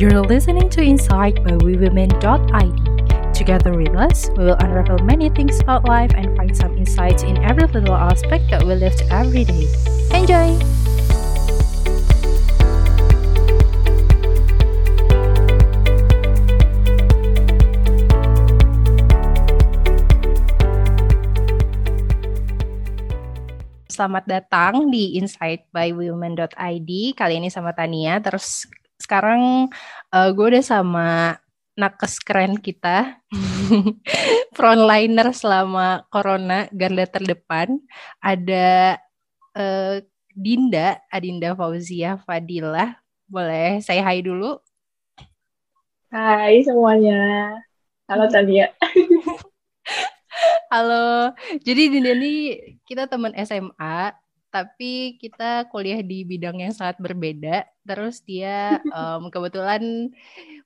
You're listening to Insight by WeWomen.id. Together with us, we will unravel many things about life and find some insights in every little aspect that we live every day. Enjoy! Selamat datang di Insight by Women.id. Kali ini sama Tania. Terus sekarang uh, gue udah sama nakes keren kita, frontliner selama corona, garda terdepan. Ada uh, Dinda, Adinda Fauzia Fadila. Boleh saya hai dulu? Hai semuanya. Halo Tania. Halo, jadi Dinda ini kita teman SMA, tapi kita kuliah di bidang yang sangat berbeda. Terus dia um, kebetulan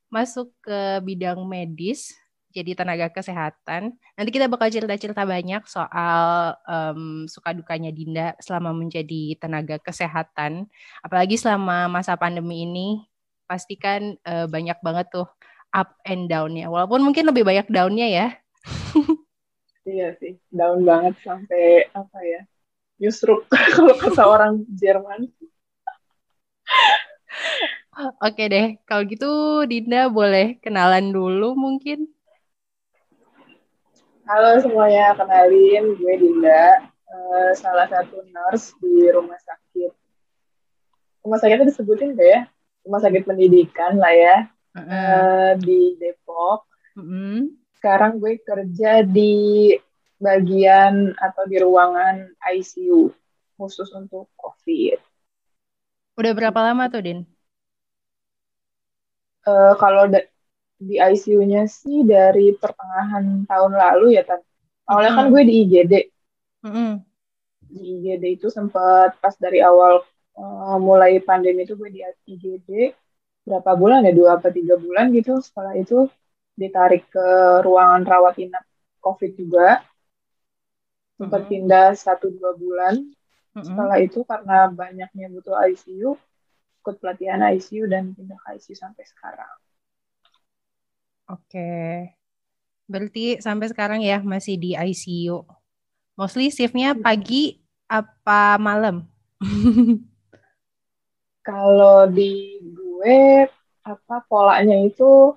masuk ke bidang medis, jadi tenaga kesehatan. Nanti kita bakal cerita-cerita banyak soal um, suka dukanya Dinda selama menjadi tenaga kesehatan. Apalagi selama masa pandemi ini, pastikan uh, banyak banget tuh up and down-nya. Walaupun mungkin lebih banyak down-nya ya. Iya sih, down banget sampai apa ya? Newsroom kalau kata orang Jerman. Oke deh, kalau gitu Dinda boleh kenalan dulu mungkin. Halo semuanya, kenalin gue Dinda, uh, salah satu nurse di rumah sakit. Rumah sakitnya disebutin gak ya? Rumah sakit pendidikan lah ya, uh -uh. Uh, di Depok. Uh -uh sekarang gue kerja di bagian atau di ruangan ICU khusus untuk COVID. Udah berapa lama tuh, Din? Uh, kalau di ICU-nya sih dari pertengahan tahun lalu ya, Tan. Awalnya mm -hmm. kan gue di IGD. Mm -hmm. Di IGD itu sempat pas dari awal uh, mulai pandemi itu gue di IGD berapa bulan ya dua atau tiga bulan gitu. Setelah itu ditarik ke ruangan rawat inap COVID juga. Sempat mm -hmm. pindah satu dua bulan. Mm -hmm. Setelah itu karena banyaknya butuh ICU, ikut pelatihan ICU dan pindah ke ICU sampai sekarang. Oke. Berarti sampai sekarang ya masih di ICU. Mostly shiftnya pagi apa malam? Kalau di gue apa polanya itu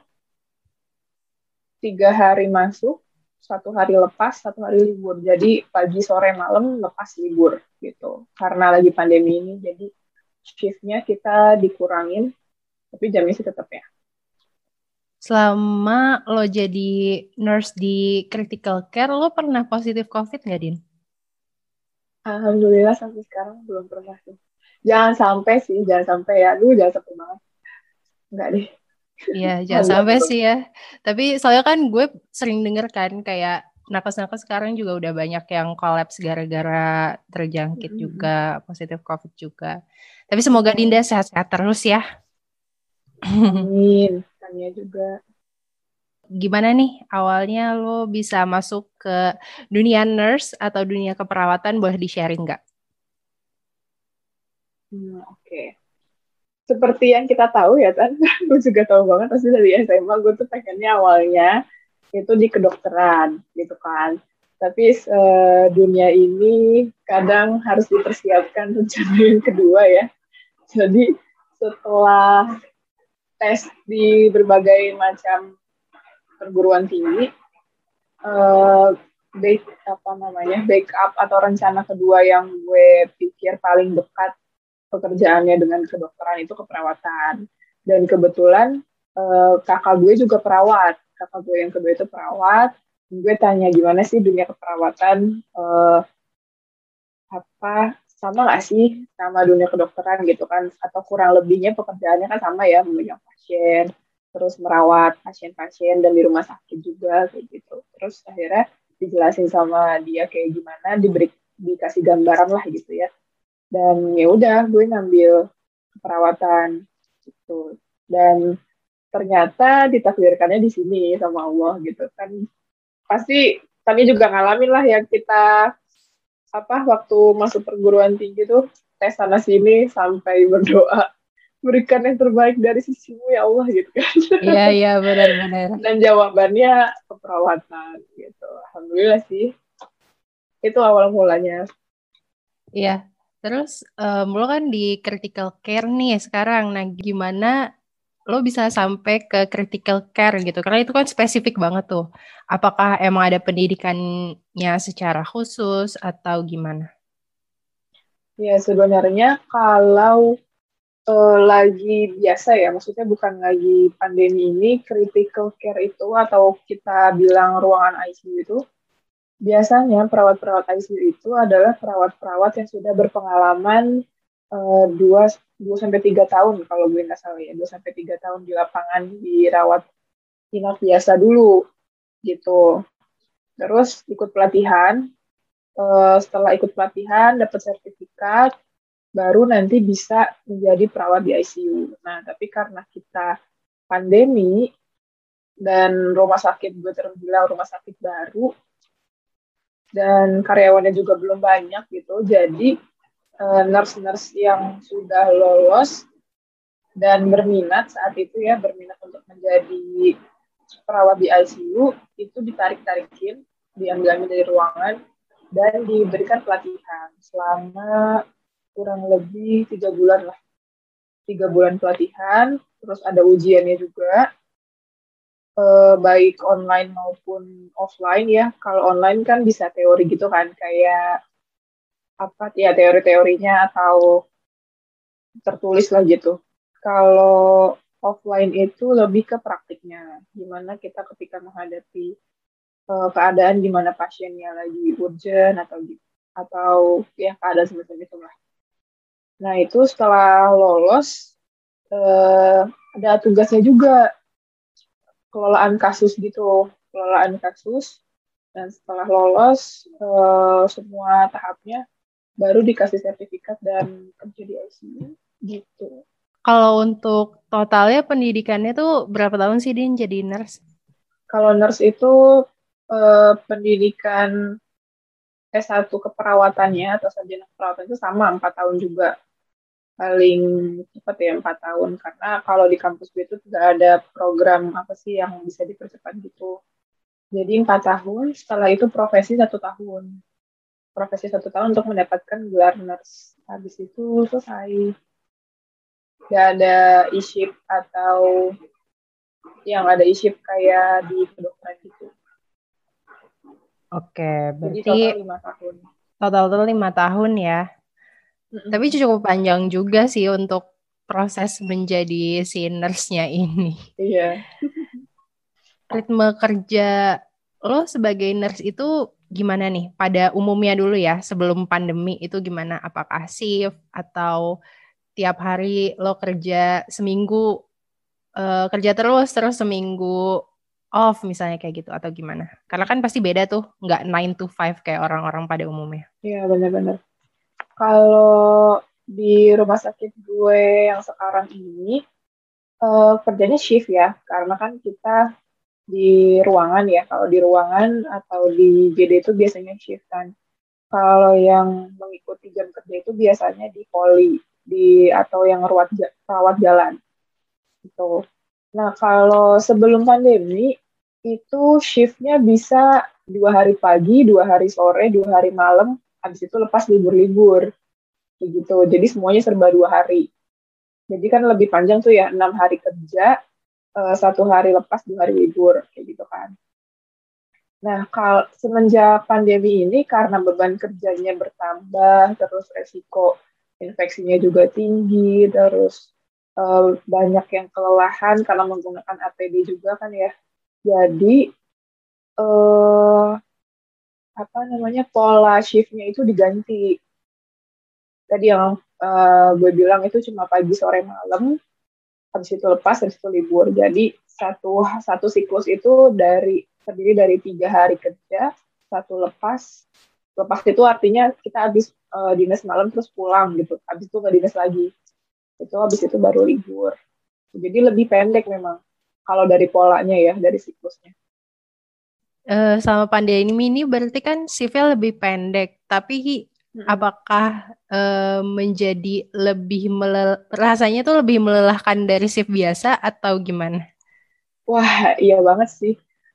tiga hari masuk, satu hari lepas, satu hari libur. Jadi pagi, sore, malam lepas libur gitu. Karena lagi pandemi ini, jadi shiftnya kita dikurangin, tapi jamnya sih tetap ya. Selama lo jadi nurse di critical care, lo pernah positif COVID nggak, Din? Alhamdulillah sampai sekarang belum pernah sih. Jangan sampai sih, jangan sampai ya. Aduh, jangan sampai banget. Enggak deh. Iya, jangan sampai sih ya. Tapi soalnya kan gue sering denger kan kayak nakes-nakes sekarang juga udah banyak yang kolaps gara-gara terjangkit mm -hmm. juga, positif COVID juga. Tapi semoga Dinda sehat-sehat terus ya. Amin, Tanya juga. Gimana nih awalnya lo bisa masuk ke dunia nurse atau dunia keperawatan boleh di-sharing nggak? Hmm, Oke. Okay seperti yang kita tahu ya kan gue juga tahu banget pasti dari SMA gue tuh pengennya awalnya itu di kedokteran gitu kan. Tapi uh, dunia ini kadang harus dipersiapkan rencana yang kedua ya. Jadi setelah tes di berbagai macam perguruan tinggi uh, apa namanya backup atau rencana kedua yang gue pikir paling dekat pekerjaannya dengan kedokteran itu keperawatan. Dan kebetulan uh, kakak gue juga perawat. Kakak gue yang kedua itu perawat. Gue tanya gimana sih dunia keperawatan? Uh, apa sama nggak sih sama dunia kedokteran? Gitu kan. Atau kurang lebihnya pekerjaannya kan sama ya memegang pasien terus merawat pasien-pasien dan di rumah sakit juga kayak gitu. Terus akhirnya dijelasin sama dia kayak gimana diberi dikasih gambaran lah gitu ya dan ya udah gue ngambil perawatan gitu. Dan ternyata ditakdirkannya di sini sama Allah gitu. Kan pasti kami juga ngalamin lah yang kita apa waktu masuk perguruan tinggi tuh tes sana sini sampai berdoa berikan yang terbaik dari sisimu ya Allah gitu kan. Iya iya benar-benar dan jawabannya keperawatan gitu. Alhamdulillah sih. Itu awal mulanya. Iya terus um, lo kan di critical care nih sekarang. Nah gimana lo bisa sampai ke critical care gitu? Karena itu kan spesifik banget tuh. Apakah emang ada pendidikannya secara khusus atau gimana? Ya sebenarnya kalau uh, lagi biasa ya maksudnya bukan lagi pandemi ini critical care itu atau kita bilang ruangan ICU itu biasanya perawat-perawat ICU itu adalah perawat-perawat yang sudah berpengalaman uh, dua dua sampai tiga tahun kalau gue nggak salah ya. Dua sampai tiga tahun di lapangan dirawat inap biasa dulu gitu. Terus ikut pelatihan uh, setelah ikut pelatihan dapat sertifikat baru nanti bisa menjadi perawat di ICU nah tapi karena kita pandemi dan rumah sakit gue terbilang rumah sakit baru dan karyawannya juga belum banyak gitu. Jadi uh, nurse-nurse yang sudah lolos dan berminat saat itu ya berminat untuk menjadi perawat di ICU itu ditarik-tarikin diambil dari ruangan dan diberikan pelatihan selama kurang lebih tiga bulan lah. Tiga bulan pelatihan terus ada ujiannya juga eh, baik online maupun offline ya kalau online kan bisa teori gitu kan kayak apa ya teori-teorinya atau tertulis lah gitu. Kalau offline itu lebih ke praktiknya, gimana kita ketika menghadapi uh, keadaan di mana pasiennya lagi urgent atau atau ya keadaan semacam itu lah. Nah itu setelah lolos uh, ada tugasnya juga kelolaan kasus gitu, kelolaan kasus dan setelah lolos uh, semua tahapnya baru dikasih sertifikat dan kerja di ICU gitu. Kalau untuk totalnya pendidikannya tuh berapa tahun sih Din jadi nurse? Kalau nurse itu eh, pendidikan S1 keperawatannya atau sarjana keperawatan itu sama empat tahun juga paling cepat ya empat tahun karena kalau di kampus itu tidak ada program apa sih yang bisa dipercepat gitu jadi empat tahun setelah itu profesi satu tahun profesi satu tahun untuk mendapatkan gelar nurse. Habis itu selesai. Gak ada isip atau yang ada isip kayak di kedokteran gitu. Oke, berarti Jadi total lima tahun. Total total lima tahun ya. Mm-hmm. Tapi cukup panjang juga sih untuk proses menjadi si nurse-nya ini. Iya. Ritme kerja lo sebagai nurse itu gimana nih pada umumnya dulu ya sebelum pandemi itu gimana apakah shift atau tiap hari lo kerja seminggu uh, kerja terus terus seminggu off misalnya kayak gitu atau gimana karena kan pasti beda tuh nggak 9 to 5 kayak orang-orang pada umumnya iya benar-benar kalau di rumah sakit gue yang sekarang ini uh, kerjanya shift ya karena kan kita di ruangan ya. Kalau di ruangan atau di GD itu biasanya shiftan. Kalau yang mengikuti jam kerja itu biasanya di poli di atau yang rawat rawat jalan. Itu. Nah, kalau sebelum pandemi itu shiftnya bisa dua hari pagi, dua hari sore, dua hari malam, habis itu lepas libur-libur. Begitu. Jadi semuanya serba dua hari. Jadi kan lebih panjang tuh ya, enam hari kerja, uh, satu hari lepas dua hari libur kayak gitu kan nah kalau semenjak pandemi ini karena beban kerjanya bertambah terus resiko infeksinya juga tinggi terus uh, banyak yang kelelahan karena menggunakan APD juga kan ya jadi uh, apa namanya pola shiftnya itu diganti. Tadi yang uh, gue bilang itu cuma pagi sore malam habis itu lepas habis itu libur. Jadi satu satu siklus itu dari terdiri dari tiga hari kerja satu lepas. Lepas itu artinya kita habis uh, dinas malam terus pulang gitu. Habis itu nggak dinas lagi. Itu habis itu baru libur. Jadi lebih pendek memang kalau dari polanya ya dari siklusnya uh, sama pandemi ini berarti kan sivil lebih pendek tapi apakah uh, menjadi lebih melel rasanya tuh lebih melelahkan dari shift biasa atau gimana? Wah, iya banget sih.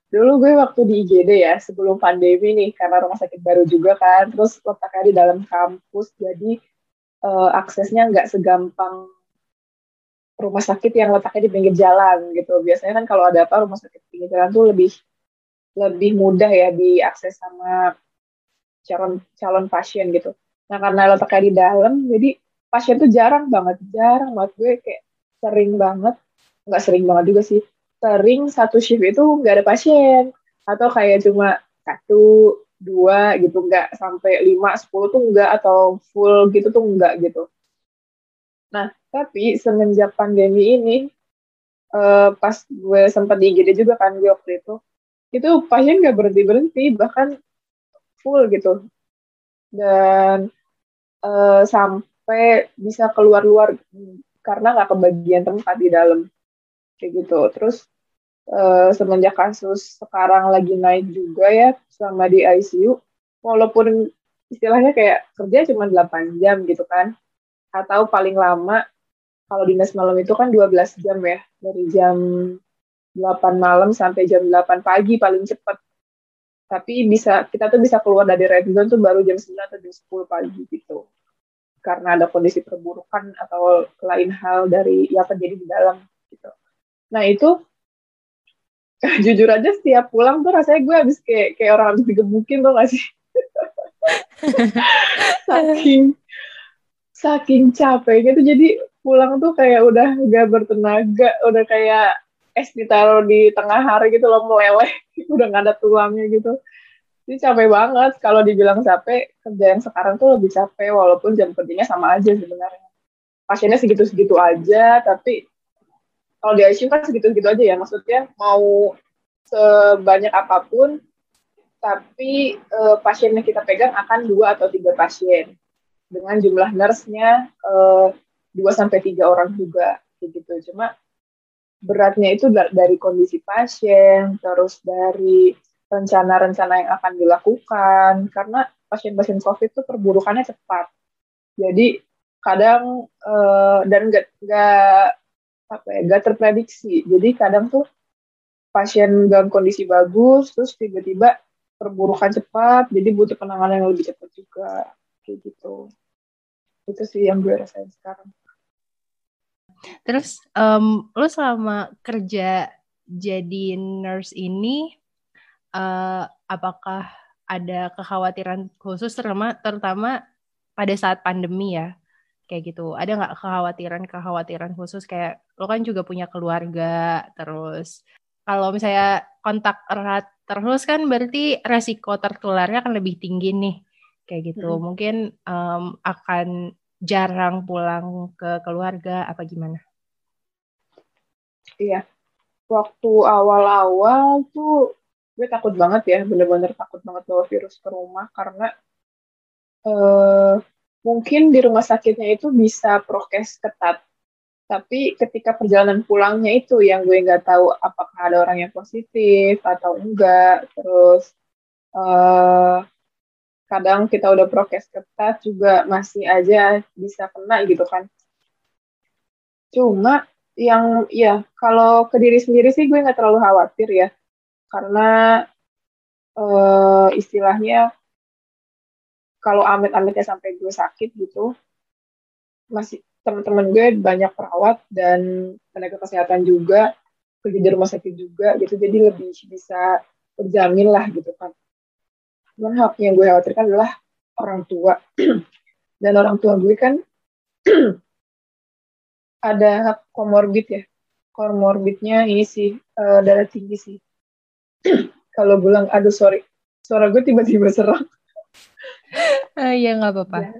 Dulu gue waktu di IGD ya, sebelum pandemi nih, karena rumah sakit baru juga kan, terus letaknya di dalam kampus, jadi uh, aksesnya nggak segampang rumah sakit yang letaknya di pinggir jalan gitu. Biasanya kan kalau ada apa rumah sakit pinggir jalan tuh lebih lebih mudah ya diakses sama calon calon pasien gitu. Nah karena letaknya di dalam, jadi pasien tuh jarang banget, jarang banget gue kayak sering banget, nggak sering banget juga sih, sering satu shift itu nggak ada pasien atau kayak cuma satu dua gitu nggak sampai lima sepuluh tuh nggak atau full gitu tuh nggak gitu. Nah tapi semenjak pandemi ini uh, pas gue sempat di IGD juga kan gue waktu itu itu pasien nggak berhenti berhenti bahkan full gitu. Dan uh, sampai bisa keluar-luar karena nggak kebagian tempat di dalam. Kayak gitu. Terus uh, semenjak kasus sekarang lagi naik juga ya selama di ICU walaupun istilahnya kayak kerja cuma 8 jam gitu kan atau paling lama kalau dinas malam itu kan 12 jam ya dari jam 8 malam sampai jam 8 pagi paling cepat. Tapi bisa kita tuh bisa keluar dari red zone tuh baru jam 9 atau jam 10 pagi gitu. Karena ada kondisi perburukan atau lain hal dari yang terjadi di dalam gitu. Nah itu jujur aja setiap pulang tuh rasanya gue habis kayak kayak orang habis digebukin tuh gak sih? Saking saking capeknya tuh. Jadi pulang tuh kayak udah gak bertenaga udah kayak es ditaruh di tengah hari gitu loh meleleh. Udah nggak ada tulangnya gitu. Ini capek banget. Kalau dibilang capek kerja yang sekarang tuh lebih capek. Walaupun jam kerjanya sama aja sebenarnya. Pasiennya segitu-segitu aja tapi kalau di ICU kan segitu-segitu aja ya. Maksudnya mau sebanyak apa pun tapi uh, pasien kita pegang akan dua atau tiga pasien. Dengan jumlah nurse-nya uh, dua sampai tiga orang juga. Gitu. Cuma beratnya itu dari kondisi pasien, terus dari rencana-rencana yang akan dilakukan, karena pasien-pasien COVID itu perburukannya cepat. Jadi kadang uh, dan nggak nggak apa ya nggak terprediksi. Jadi kadang tuh pasien dalam kondisi bagus, terus tiba-tiba perburukan cepat, jadi butuh penanganan yang lebih cepat juga, kayak gitu. Itu sih yang gue rasain sekarang. Terus um, lo selama kerja jadi nurse ini uh, apakah ada kekhawatiran khusus terutama terutama pada saat pandemi ya? Kayak gitu. Ada nggak kekhawatiran kekhawatiran khusus? Kayak lo kan juga punya keluarga terus kalau misalnya kontak erat terus kan berarti resiko tertularnya akan lebih tinggi nih. Kayak gitu. Hmm. mungkin um, akan jarang pulang ke keluarga apa gimana? Iya, waktu awal-awal tuh gue takut banget ya, bener-bener takut banget bawa virus ke rumah karena uh, mungkin di rumah sakitnya itu bisa prokes ketat, tapi ketika perjalanan pulangnya itu yang gue nggak tahu apakah ada orang yang positif atau enggak, terus uh, kadang kita udah prokes ketat juga masih aja bisa kena gitu kan. Cuma yang ya kalau ke diri sendiri sih gue nggak terlalu khawatir ya. Karena uh, istilahnya kalau amit-amitnya sampai gue sakit gitu masih teman-teman gue banyak perawat dan tenaga kesehatan juga kerja di rumah sakit juga gitu jadi lebih bisa terjamin lah gitu kan Cuman hak yang gue khawatirkan adalah orang tua. Dan orang tua gue kan ada komorbid ya. Komorbidnya ini sih uh, darah tinggi sih. Kalau bilang, aduh sorry, suara gue tiba-tiba serak. uh, ya nggak apa-apa. Ya.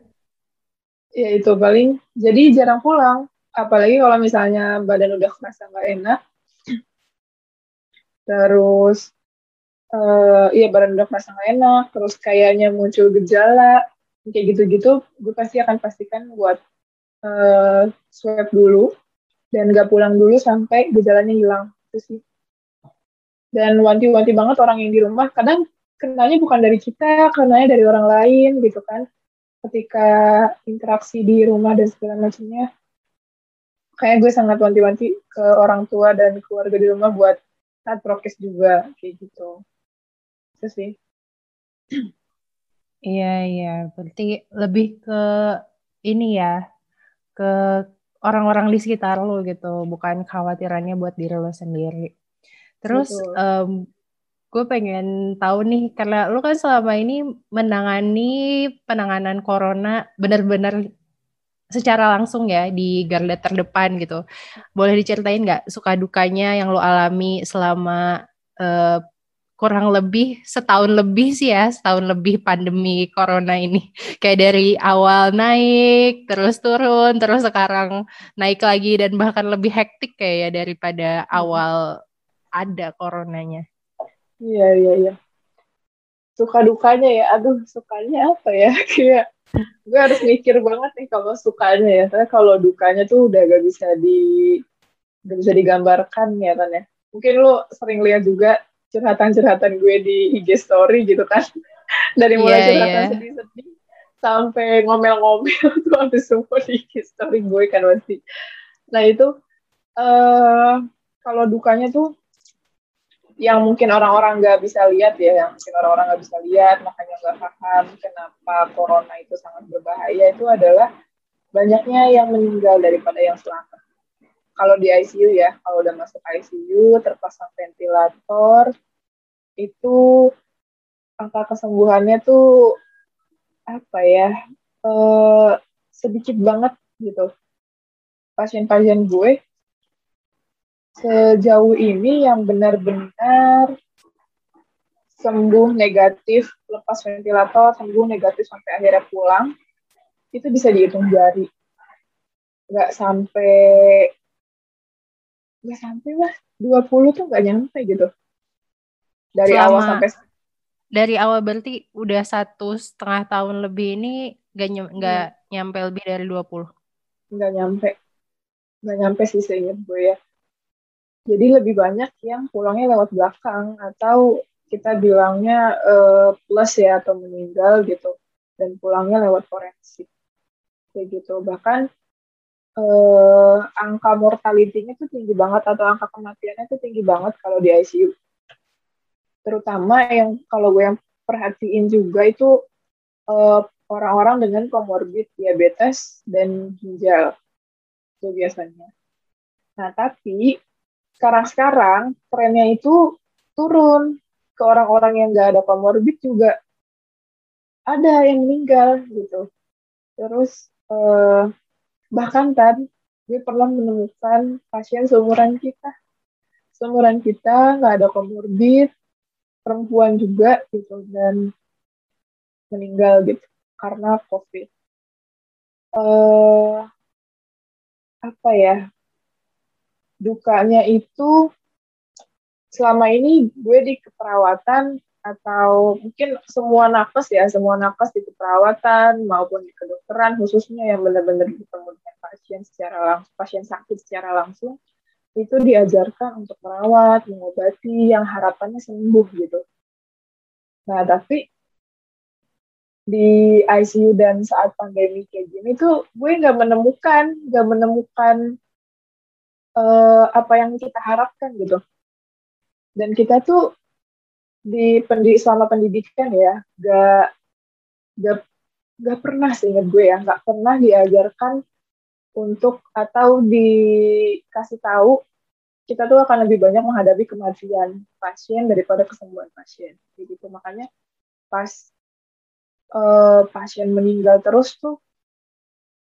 ya itu paling. Jadi jarang pulang. Apalagi kalau misalnya badan udah merasa nggak enak. Terus uh, iya badan udah merasa gak enak, terus kayaknya muncul gejala, kayak gitu-gitu, gue pasti akan pastikan buat uh, swab dulu dan gak pulang dulu sampai gejalanya hilang. Itu sih. Dan wanti-wanti banget orang yang di rumah, kadang kenanya bukan dari kita, kenanya dari orang lain gitu kan. ketika interaksi di rumah dan segala macamnya kayak gue sangat wanti-wanti ke orang tua dan keluarga di rumah buat saat prokes juga kayak gitu itu sih. Iya iya. Berarti lebih ke ini ya ke orang-orang di sekitar lo gitu. Bukan khawatirannya buat diri lo sendiri. Terus um, gue pengen tahu nih karena lo kan selama ini menangani penanganan corona benar-benar secara langsung ya di garda terdepan gitu. Boleh diceritain nggak suka dukanya yang lo alami selama uh, kurang lebih setahun lebih sih ya, setahun lebih pandemi corona ini. Kayak dari awal naik, terus turun, terus sekarang naik lagi dan bahkan lebih hektik kayak ya daripada awal ada coronanya. Iya, iya, iya. Suka dukanya ya, aduh sukanya apa ya? Kayak gue harus mikir banget nih kalau sukanya ya karena kalau dukanya tuh udah gak bisa di gak bisa digambarkan ya kan ya mungkin lo sering lihat juga curhatan-curhatan gue di IG story gitu kan dari mulai yeah, curhatan yeah. sedih-sedih sampai ngomel-ngomel tuh habis semua di IG story gue kan pasti nah itu uh, kalau dukanya tuh yang mungkin orang-orang nggak bisa lihat ya, yang mungkin orang-orang nggak bisa lihat, makanya nggak paham kenapa corona itu sangat berbahaya itu adalah banyaknya yang meninggal daripada yang selamat. Kalau di ICU ya, kalau udah masuk ICU, terpasang ventilator, itu angka kesembuhannya tuh apa ya, eh, sedikit banget gitu. Pasien-pasien gue sejauh ini yang benar-benar sembuh negatif lepas ventilator sembuh negatif sampai akhirnya pulang itu bisa dihitung jari nggak sampai nggak sampai lah. 20 tuh nggak nyampe gitu. Dari Selama, awal sampai dari awal berarti udah satu setengah tahun lebih ini nggak nggak hmm. nyampe lebih dari 20 nggak nyampe. Nggak nyampe sih seingat gue ya. Jadi lebih banyak yang pulangnya lewat belakang atau kita bilangnya uh, plus ya atau meninggal gitu. Dan pulangnya lewat forensik. Kayak gitu. Bahkan uh, angka mortalitinya tuh tinggi banget atau angka kematiannya tuh tinggi banget kalau di ICU terutama yang kalau gue yang perhatiin juga itu eh, orang-orang dengan komorbid diabetes dan ginjal itu biasanya. Nah tapi sekarang-sekarang trennya itu turun. Ke orang-orang yang nggak ada komorbid juga ada yang meninggal gitu. Terus eh, bahkan tadi gue pernah menemukan pasien seumuran kita, seumuran kita nggak ada komorbid, perempuan juga gitu dan meninggal gitu karena COVID. Eh, apa ya? dukanya itu selama ini gue di keperawatan atau mungkin semua nakes ya semua nakes di keperawatan maupun di kedokteran khususnya yang benar-benar bertemu dengan pasien secara langsung pasien sakit secara langsung itu diajarkan untuk merawat mengobati yang harapannya sembuh gitu nah tapi di ICU dan saat pandemi kayak gini tuh gue nggak menemukan nggak menemukan uh, apa yang kita harapkan gitu. Dan kita tuh di pendidik selama pendidikan ya, gak gak gak pernah seingat gue ya, gak pernah diajarkan untuk atau dikasih tahu kita tuh akan lebih banyak menghadapi kematian pasien daripada kesembuhan pasien. Jadi gitu. Makanya pas uh, pasien meninggal terus tuh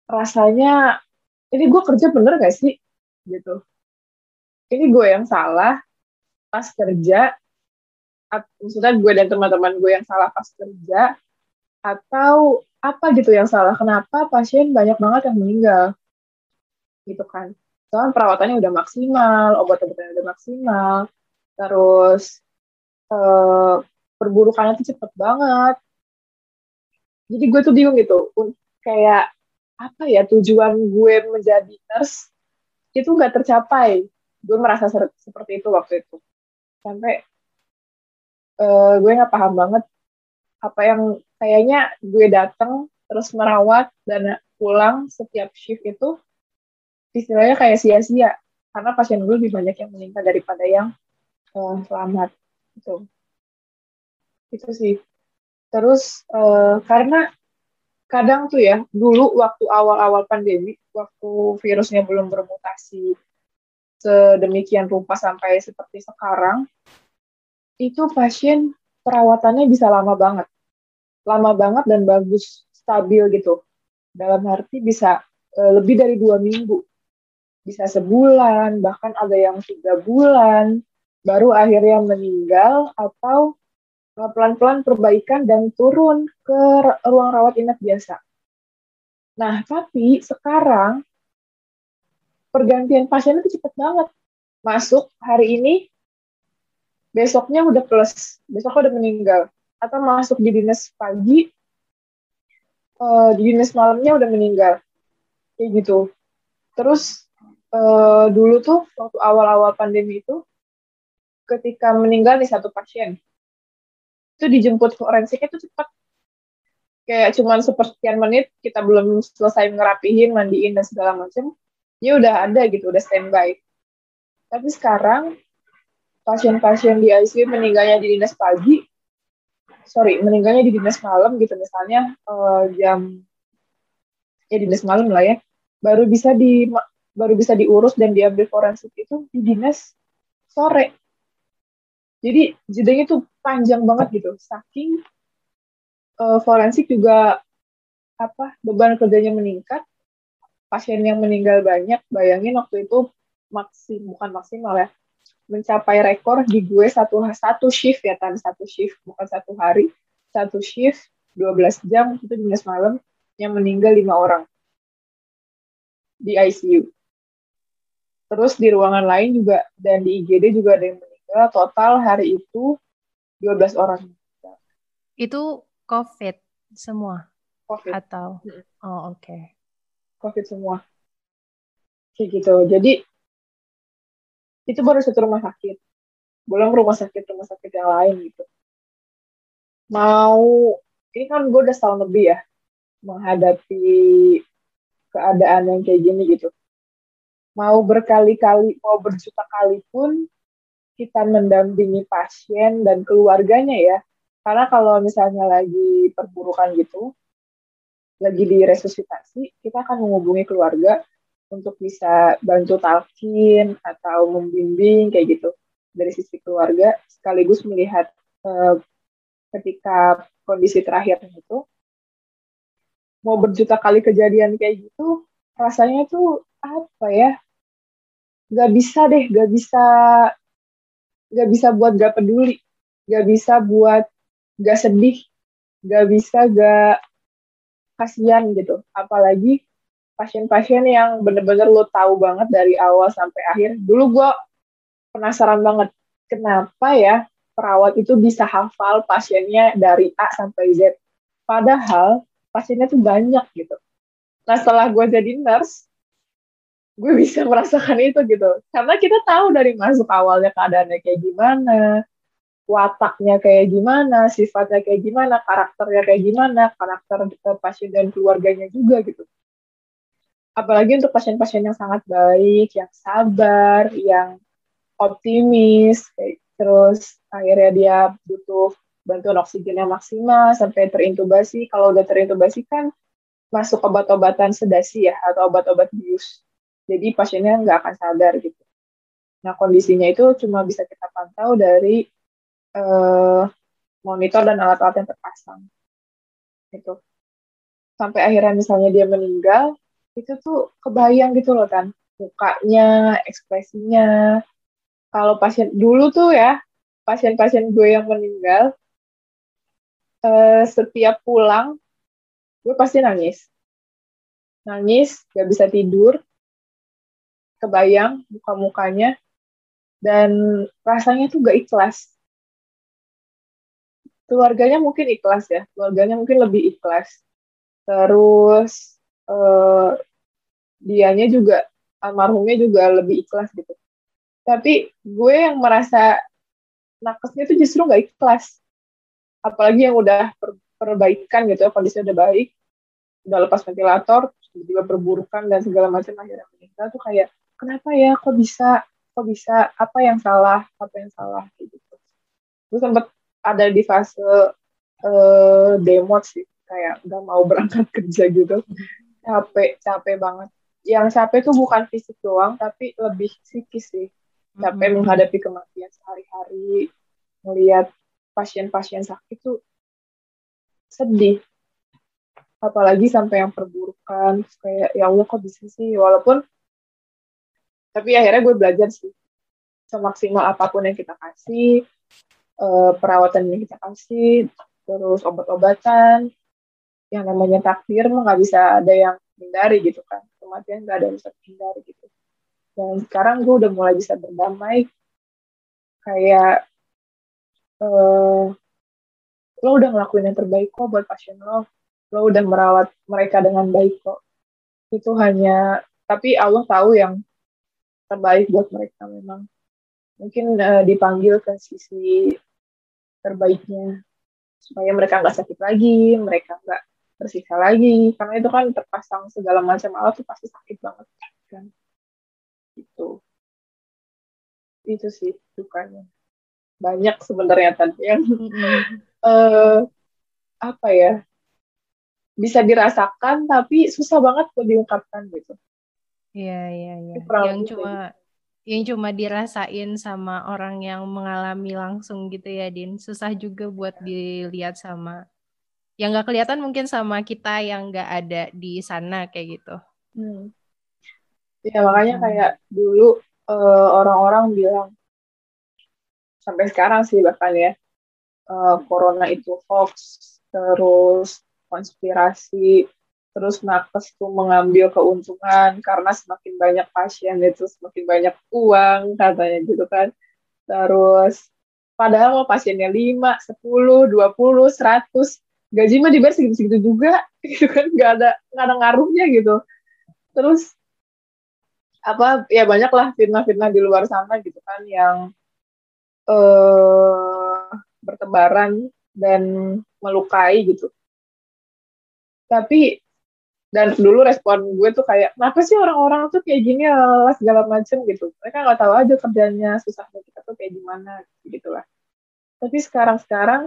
rasanya ini gue kerja bener gak sih? Gitu. Ini gue yang salah pas kerja maksudnya gue dan teman-teman gue yang salah pas kerja atau apa gitu yang salah? Kenapa pasien banyak banget yang meninggal? Gitu kan. Soalnya perawatannya udah maksimal obat-obatannya udah maksimal terus eh, perburukannya tuh cepet banget. Jadi gue tuh bingung gitu kayak apa ya tujuan gue menjadi nurse itu nggak tercapai. Gue merasa seperti itu waktu itu. Sampai uh, gue nggak paham banget apa yang kayaknya gue datang terus merawat dan pulang setiap shift itu istilahnya kayak sia-sia. Karena pasien gue lebih banyak yang meninggal daripada yang uh, selamat itu itu sih. Terus uh, karena kadang tuh ya dulu waktu awal-awal pandemi waktu virusnya belum bermutasi sedemikian rupa sampai seperti sekarang itu pasien perawatannya bisa lama banget lama banget dan bagus stabil gitu dalam arti bisa uh, lebih dari dua minggu bisa sebulan, bahkan ada yang tiga bulan, baru akhirnya meninggal atau eh, pelan-pelan perbaikan dan turun ke ruang rawat inap biasa. Nah, tapi sekarang pergantian pasien itu cepat banget. Masuk hari ini, besoknya udah plus, besoknya udah meninggal. Atau masuk di dinas pagi, uh, di dinas malamnya udah meninggal. Kayak gitu. Terus uh, dulu tuh waktu awal-awal pandemi itu ketika meninggal nih satu pasien itu dijemput forensiknya tuh cepat kayak cuman sepersekian menit kita belum selesai ngerapihin mandiin dan segala macam ya udah ada gitu udah standby tapi sekarang pasien-pasien di ICU meninggalnya di dinas pagi sorry meninggalnya di dinas malam gitu misalnya uh, jam ya dinas malam lah ya baru bisa di baru bisa diurus dan diambil forensik itu di dinas sore. Jadi jedanya tuh panjang banget gitu. Saking uh, forensik juga apa beban kerjanya meningkat, pasien yang meninggal banyak. Bayangin waktu itu maksim bukan maksimal ya, mencapai rekor di gue satu satu shift ya tan satu shift bukan satu hari satu shift 12 jam itu dinas malam yang meninggal lima orang di ICU. Terus di ruangan lain juga dan di IGD juga ada yang meninggal. Total hari itu 12 orang. Itu COVID semua? COVID. Atau? Oh, oke. Okay. COVID semua. Kayak gitu. Jadi, itu baru satu rumah sakit. Belum rumah sakit-rumah sakit yang lain gitu. Mau, ini kan gue udah setahun lebih ya, menghadapi keadaan yang kayak gini gitu mau berkali-kali, mau berjuta kali pun kita mendampingi pasien dan keluarganya ya. Karena kalau misalnya lagi perburukan gitu, lagi di resusitasi, kita akan menghubungi keluarga untuk bisa bantu talkin atau membimbing kayak gitu dari sisi keluarga sekaligus melihat uh, ketika kondisi terakhir itu mau berjuta kali kejadian kayak gitu rasanya tuh apa ya gak bisa deh gak bisa gak bisa buat gak peduli gak bisa buat gak sedih gak bisa gak kasihan gitu. Apalagi pasien-pasien yang bener-bener lo tahu banget dari awal sampai akhir. Dulu gue penasaran banget kenapa ya perawat itu bisa hafal pasiennya dari A sampai Z? Padahal pasiennya tuh banyak gitu. Nah setelah gue jadi nurse gue bisa merasakan itu gitu. Karena kita tahu dari masuk awalnya keadaannya kayak gimana wataknya kayak gimana sifatnya kayak gimana karakternya kayak gimana karakter pasien dan keluarganya juga gitu apalagi untuk pasien-pasien yang sangat baik yang sabar yang optimis terus akhirnya dia butuh bantuan oksigen yang maksimal sampai terintubasi kalau udah terintubasi kan masuk obat-obatan sedasi ya atau obat-obat bius jadi pasiennya nggak akan sadar gitu. Nah kondisinya itu cuma bisa kita pantau dari uh, monitor dan alat-alat yang terpasang. Itu sampai akhirnya misalnya dia meninggal, itu tuh kebayang gitu loh kan, mukanya, ekspresinya. Kalau pasien dulu tuh ya, pasien-pasien gue yang meninggal, uh, setiap pulang, gue pasti nangis. Nangis, gak bisa tidur, kebayang muka-mukanya dan rasanya tuh gak ikhlas. Keluarganya mungkin ikhlas ya, keluarganya mungkin lebih ikhlas. Terus uh, dianya juga almarhumnya juga lebih ikhlas gitu. Tapi gue yang merasa nakesnya tuh justru gak ikhlas. Apalagi yang udah per perbaikan gitu, kondisinya udah baik. udah lepas ventilator tiba-tiba perburukan dan segala macam akhirnya meninggal tuh kayak kenapa ya kok bisa kok bisa apa yang salah apa yang salah gitu gue sempat ada di fase uh, demo sih kayak udah mau berangkat kerja gitu capek capek banget. Yang capek tuh bukan fisik doang tapi lebih psikis sih. Capek mm-hmm. menghadapi kematian sehari-hari melihat pasien-pasien sakit tuh sedih. Apalagi sampai yang perburukan kayak ya Allah kok bisa sih? Walaupun tapi akhirnya gue belajar sih. Semaksimal apa pun yang kita kasih uh, perawatan yang kita kasih terus obat-obatan yang namanya takdir mah nggak bisa ada yang hindari gitu kan. Kematian nggak ada yang bisa hindari gitu. Dan sekarang gue udah mulai bisa berdamai. Kayak uh, lo udah ngelakuin yang terbaik kok buat pasien lo. Lo udah merawat mereka dengan baik kok. Itu hanya tapi Allah tahu yang terbaik buat mereka memang. Mungkin uh, dipanggil ke sisi terbaiknya supaya mereka nggak sakit lagi mereka nggak tersiksa lagi. Karena itu kan terpasang segala macam alat tuh pasti sakit banget kan? Itu itu sih dukanya banyak sebenarnya tadi yang uh, apa ya bisa dirasakan tapi susah banget buat diungkapkan gitu. Iya iya iya. Yang cuma gitu. yang cuma dirasain sama orang yang mengalami langsung gitu ya Din. Susah juga buat dilihat sama yang nggak kelihatan mungkin sama kita yang nggak ada di sana kayak gitu hmm. ya makanya hmm. kayak dulu uh, orang-orang bilang sampai sekarang sih bahkan ya uh, corona itu hoax terus konspirasi terus nakes tuh mengambil keuntungan karena semakin banyak pasien itu semakin banyak uang katanya gitu kan terus padahal mau pasiennya 5, 10, 20, 100 gaji mah dibayar segitu-segitu juga gitu kan. Nggak ada nggak ada ngaruhnya gitu. Terus apa ya banyak lah fitnah-fitnah di luar sana gitu kan yang uh, bertebaran dan melukai gitu. Tapi dan dulu respon gue tuh kayak kenapa sih orang-orang tuh kayak gini lah segala macem? gitu. Mereka nggak tahu aja kerjanya susahnya kita tuh kayak gimana gitu lah tapi sekarang sekarang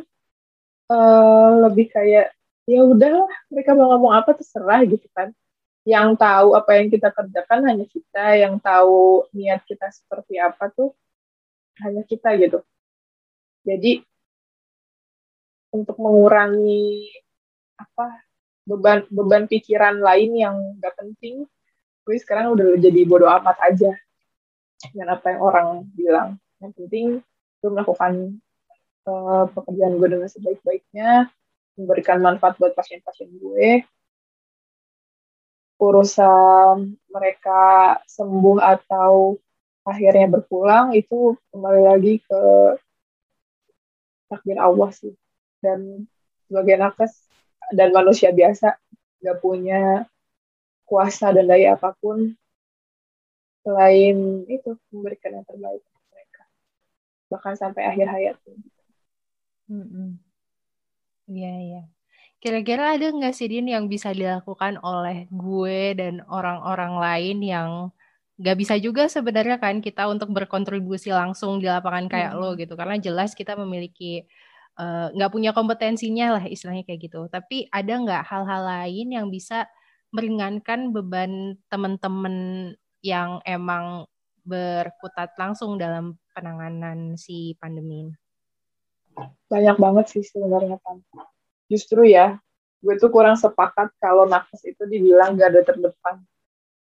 uh, lebih kayak ya udahlah mereka mau ngomong apa terserah gitu kan. Yang tahu apa yang kita kerjakan hanya kita yang tahu niat kita seperti apa tuh hanya kita gitu. Jadi untuk mengurangi apa beban beban pikiran lain yang gak penting gue sekarang udah jadi bodoh amat aja dengan apa yang orang bilang. Yang penting gue melakukan uh, pekerjaan gue dengan sebaik-baiknya memberikan manfaat buat pasien-pasien gue. Urusan mereka sembuh atau akhirnya berpulang itu kembali lagi ke takdir Allah sih. Dan sebagai nakes dan manusia biasa nggak punya kuasa dan daya apa pun selain itu memberikan yang terbaik mereka. Bahkan sampai akhir hayat Iya iya. Kira-kira ada nggak sih Din yang bisa dilakukan oleh gue dan orang-orang lain yang nggak bisa juga sebenarnya kan kita untuk berkontribusi langsung di lapangan kayak lo gitu karena jelas kita memiliki Eh, nggak uh, punya kompetensinya lah istilahnya kayak gitu. Tapi ada nggak hal-hal lain yang bisa meringankan beban teman-teman yang emang berkutat langsung dalam penanganan si pandemi ini? Banyak banget sih sebenarnya kan. Justru ya, gue tuh kurang sepakat kalau nakes itu dibilang garda terdepan.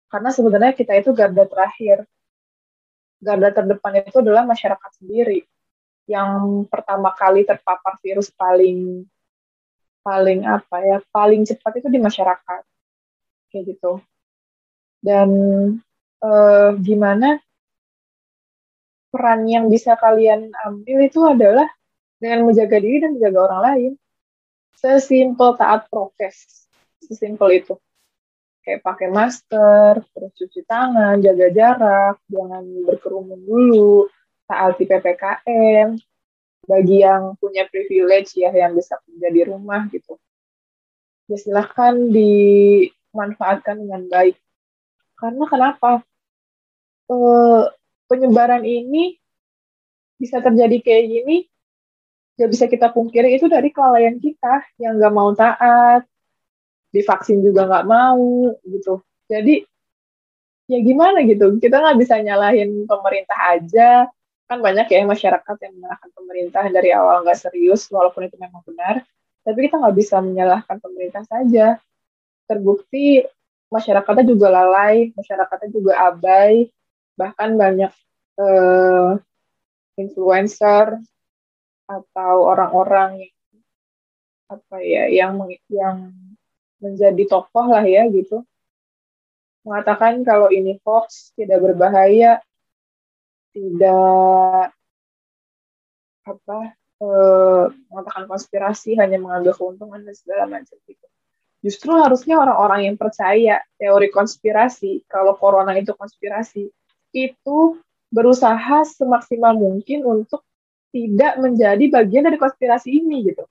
Karena sebenarnya kita itu garda terakhir. Garda terdepan itu adalah masyarakat sendiri yang pertama kali terpapar virus paling paling apa ya paling cepat itu di masyarakat kayak gitu dan eh, gimana peran yang bisa kalian ambil itu adalah dengan menjaga diri dan menjaga orang lain sesimpel taat prokes sesimpel itu kayak pakai masker terus cuci tangan jaga jarak jangan berkerumun dulu taat di PPKM, bagi yang punya privilege ya yang bisa kerja di rumah gitu. ya silahkan dimanfaatkan dengan baik. Karena kenapa? E, penyebaran ini bisa terjadi kayak gini, gak bisa kita pungkiri itu dari kelalaian kita yang gak mau taat, divaksin juga nggak mau gitu. Jadi ya gimana gitu, kita nggak bisa nyalahin pemerintah aja, kan banyak ya masyarakat yang menyalahkan pemerintah dari awal nggak serius walaupun itu memang benar. Tapi kita nggak bisa menyalahkan pemerintah saja. Terbukti masyarakatnya juga lalai masyarakatnya juga abai bahkan banyak uh, influencer atau orang-orang yang apa ya yang yang menjadi tokoh lah ya gitu mengatakan kalau ini hoax tidak berbahaya tidak apa eh, mengatakan konspirasi hanya mengambil keuntungan dan segala macam gitu. Justru harusnya orang-orang yang percaya teori konspirasi kalau corona itu konspirasi itu berusaha semaksimal mungkin untuk tidak menjadi bagian dari konspirasi ini gitu.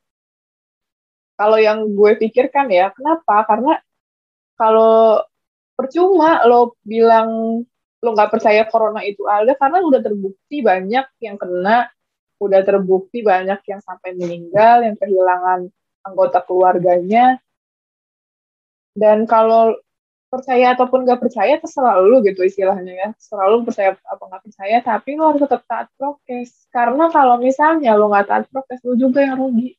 Kalau yang gue pikirkan ya, kenapa? Karena kalau percuma lo bilang lo nggak percaya corona itu ada karena udah terbukti banyak yang kena, udah terbukti banyak yang sampai meninggal, yang kehilangan anggota keluarganya. Dan kalau percaya ataupun nggak percaya terserah lu gitu istilahnya ya. Selalu percaya apa nggak percaya tapi lo harus tetap taat prokes. Karena kalau misalnya lo nggak taat prokes lo juga yang rugi.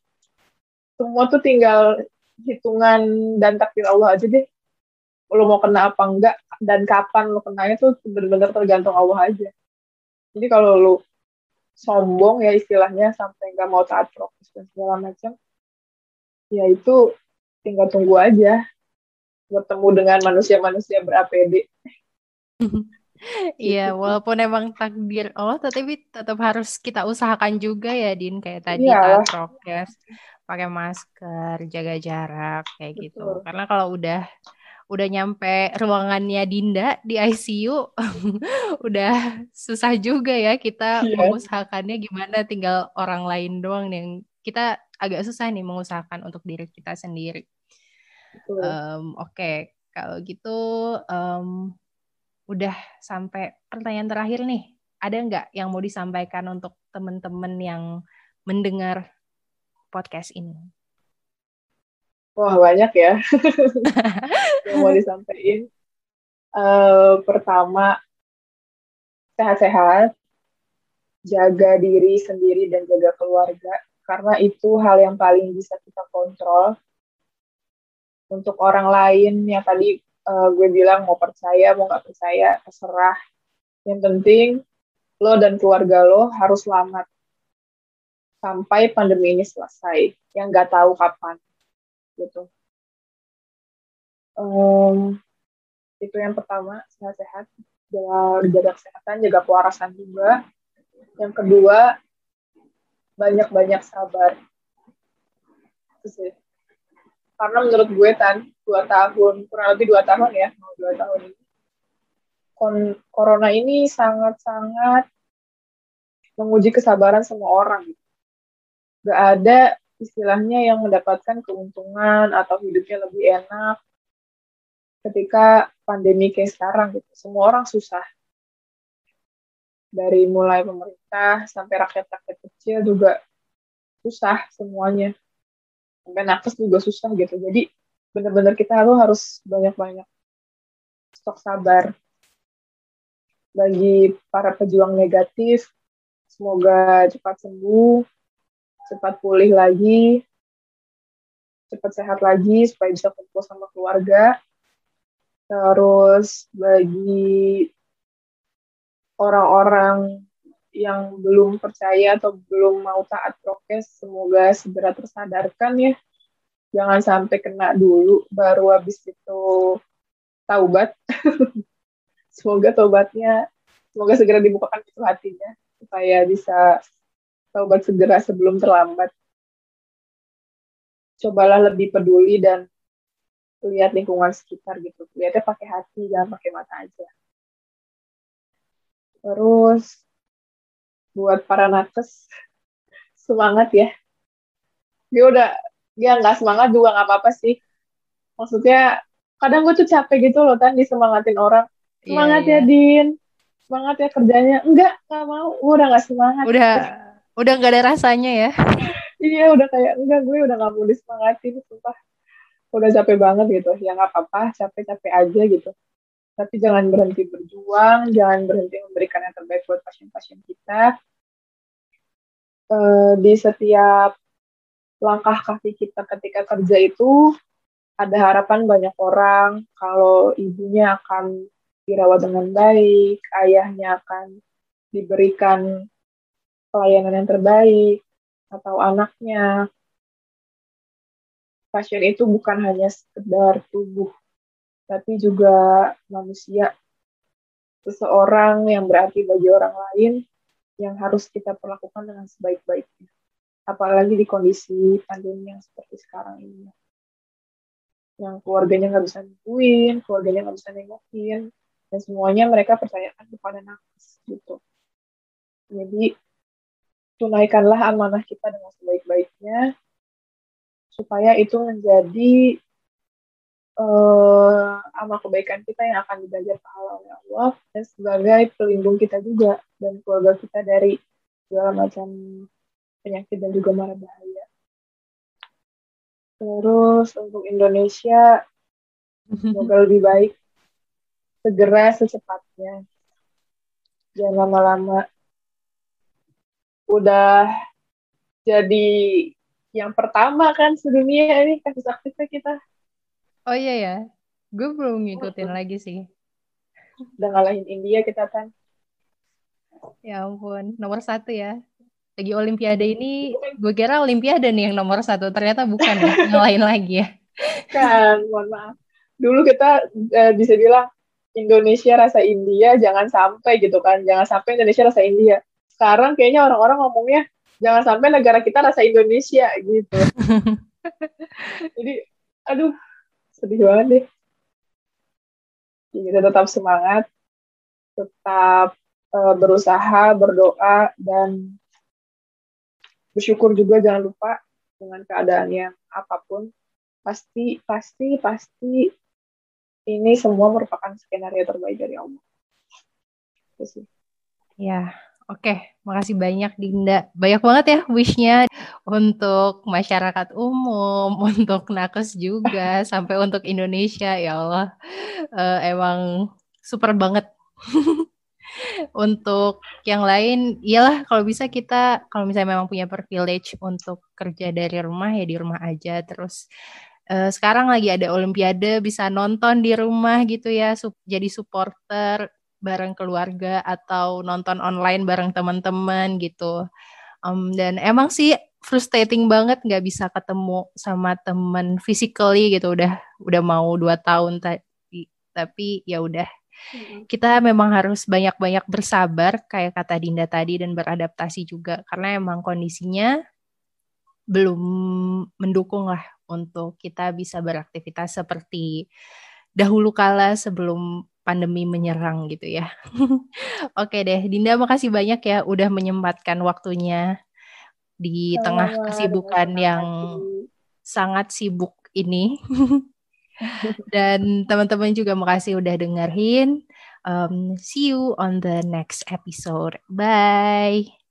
Semua tuh tinggal hitungan dan takdir Allah aja deh. Lo mau kena apa enggak dan kapan lo kenanya tuh benar-benar tergantung Allah aja. Jadi kalau lo sombong ya istilahnya sampai nggak mau taat prokes dan segala macam, ya itu tinggal tunggu aja bertemu dengan manusia-manusia ber-APD. Iya, gitu. walaupun emang takdir Allah, tapi tetap harus kita usahakan juga ya, Din. Kayak tadi taat prokes, pakai masker, jaga jarak, kayak gitu. Betul. gitu. Karena kalau udah udah nyampe ruangannya Dinda di ICU udah susah juga ya kita yeah. mengusahakannya gimana tinggal orang lain doang yang kita agak susah nih mengusahakan untuk diri kita sendiri. Um, Oke, okay. kalau gitu um, udah sampai pertanyaan terakhir nih. Ada nggak yang mau disampaikan untuk teman-teman yang mendengar podcast ini? Wah banyak ya yang mau disampaikan. Uh, pertama sehat-sehat, jaga diri sendiri dan jaga keluarga karena itu hal yang paling bisa kita kontrol. Untuk orang lain yang tadi uh, gue bilang mau percaya mau nggak percaya terserah. Yang penting lo dan keluarga lo harus selamat. Sampai pandemi ini selesai. Yang nggak tahu kapan gitu. Um, itu yang pertama sehat-sehat. Jaga, jaga kesehatan jaga kewarasan juga. Yang kedua banyak-banyak sabar. Itu sih karena menurut gue kan dua tahun kurang lebih dua tahun ya mau dua tahun ini corona ini sangat-sangat menguji kesabaran semua orang gak ada istilahnya yang mendapatkan keuntungan atau hidupnya lebih enak ketika pandemi kayak sekarang gitu. Semua orang susah. Dari mulai pemerintah sampai rakyat-rakyat kecil juga susah semuanya. Sampai nakes juga susah gitu. Jadi benar-benar kita harus banyak-banyak stok sabar. Bagi para pejuang negatif, semoga cepat sembuh, cepat pulih lagi, cepat sehat lagi supaya bisa kumpul sama keluarga. Terus bagi orang-orang yang belum percaya atau belum mau taat prokes, semoga segera tersadarkan ya. Jangan sampai kena dulu, baru habis itu taubat. semoga taubatnya, semoga segera dibukakan itu hatinya, supaya bisa taubat segera sebelum terlambat. Cobalah lebih peduli dan lihat lingkungan sekitar gitu. Lihatnya pakai hati, jangan pakai mata aja. Terus buat para nakes. Semangat ya. Dia udah dia nggak semangat juga nggak apa-apa sih. maksudnya kadang gue tuh capek gitu loh kan disemangatin orang. Iya, semangat yeah, yeah. ya Din. Semangat ya kerjanya. Enggak nggak mau. Gue udah nggak semangat. Udah udah nggak ada rasanya ya. Iya udah kayak enggak gue udah nggak mau disemangatin sumpah. Udah capek banget gitu. Ya nggak apa-apa capek-capek aja gitu tapi jangan berhenti berjuang jangan berhenti memberikan yang terbaik buat pasien-pasien kita uh, di setiap langkah kaki kita ketika kerja itu ada harapan banyak orang kalau ibunya akan dirawat dengan baik, ayahnya akan diberikan pelayanan yang terbaik, atau anaknya. Pasien itu bukan hanya sekedar tubuh, tapi juga manusia, seseorang yang berarti bagi orang lain yang harus kita perlakukan dengan sebaik-baiknya. Apalagi di kondisi pandemi yang seperti sekarang ini. Yang keluarganya nggak bisa nungguin, keluarganya nggak bisa nengokin, dan semuanya mereka percayakan kepada nakes gitu. Jadi tunaikanlah amanah kita dengan sebaik-baiknya supaya itu menjadi uh, amal kebaikan kita yang akan dibajar pahala oleh Allah dan sebagai pelindung kita juga dan keluarga kita dari segala macam penyakit dan juga mara bahaya. Terus untuk Indonesia semoga lebih baik segera secepatnya. Jangan lama-lama. Udah jadi yang pertama kan sedunia ini kasus aktifnya kita. Oh iya ya, gue belum ngikutin lagi sih. Udah ngalahin India kita kan. Ya ampun, nomor satu ya. Lagi Olimpiade ini, gue kira Olimpiade nih yang nomor satu. Ternyata bukan ya, ngalahin lagi ya. Kan, mohon maaf. Dulu kita uh, bisa bilang Indonesia rasa India, jangan sampai gitu kan. Jangan sampai Indonesia rasa India. Sekarang kayaknya orang-orang ngomongnya, jangan sampai negara kita rasa Indonesia gitu. Jadi, aduh, sedih banget deh. Kita tetap semangat tetap uh, berusaha berdoa dan bersyukur juga jangan lupa dengan keadaan yang apa pun. Pasti pasti pasti ini semua merupakan skenario terbaik dari Allah. Ya, Oke, makasih banyak Dinda. Banyak banget ya wishnya untuk masyarakat umum, untuk nakes juga, sampai untuk Indonesia. Ya Allah, uh, emang super banget. untuk yang lain, iyalah kalau bisa kita, kalau misalnya memang punya privilege untuk kerja dari rumah ya di rumah aja. Terus uh, sekarang lagi ada Olimpiade, bisa nonton di rumah gitu ya, jadi supporter bareng keluarga atau nonton online bareng teman-teman gitu. Um, dan emang sih frustrating banget nggak bisa ketemu sama temen physically gitu udah udah mau dua tahun tadi. Tapi ya udah. Kita memang harus banyak-banyak bersabar kayak kata Dinda tadi dan beradaptasi juga. Karena emang kondisinya belum mendukung lah untuk kita bisa beraktivitas seperti dahulu kala sebelum pandemi menyerang gitu ya. Oke deh, Dinda makasih banyak ya udah menyempatkan waktunya di oh, tengah kesibukan yang sangat sibuk ini. Dan teman-teman juga makasih udah dengerin. Um, see you on the next episode. Bye.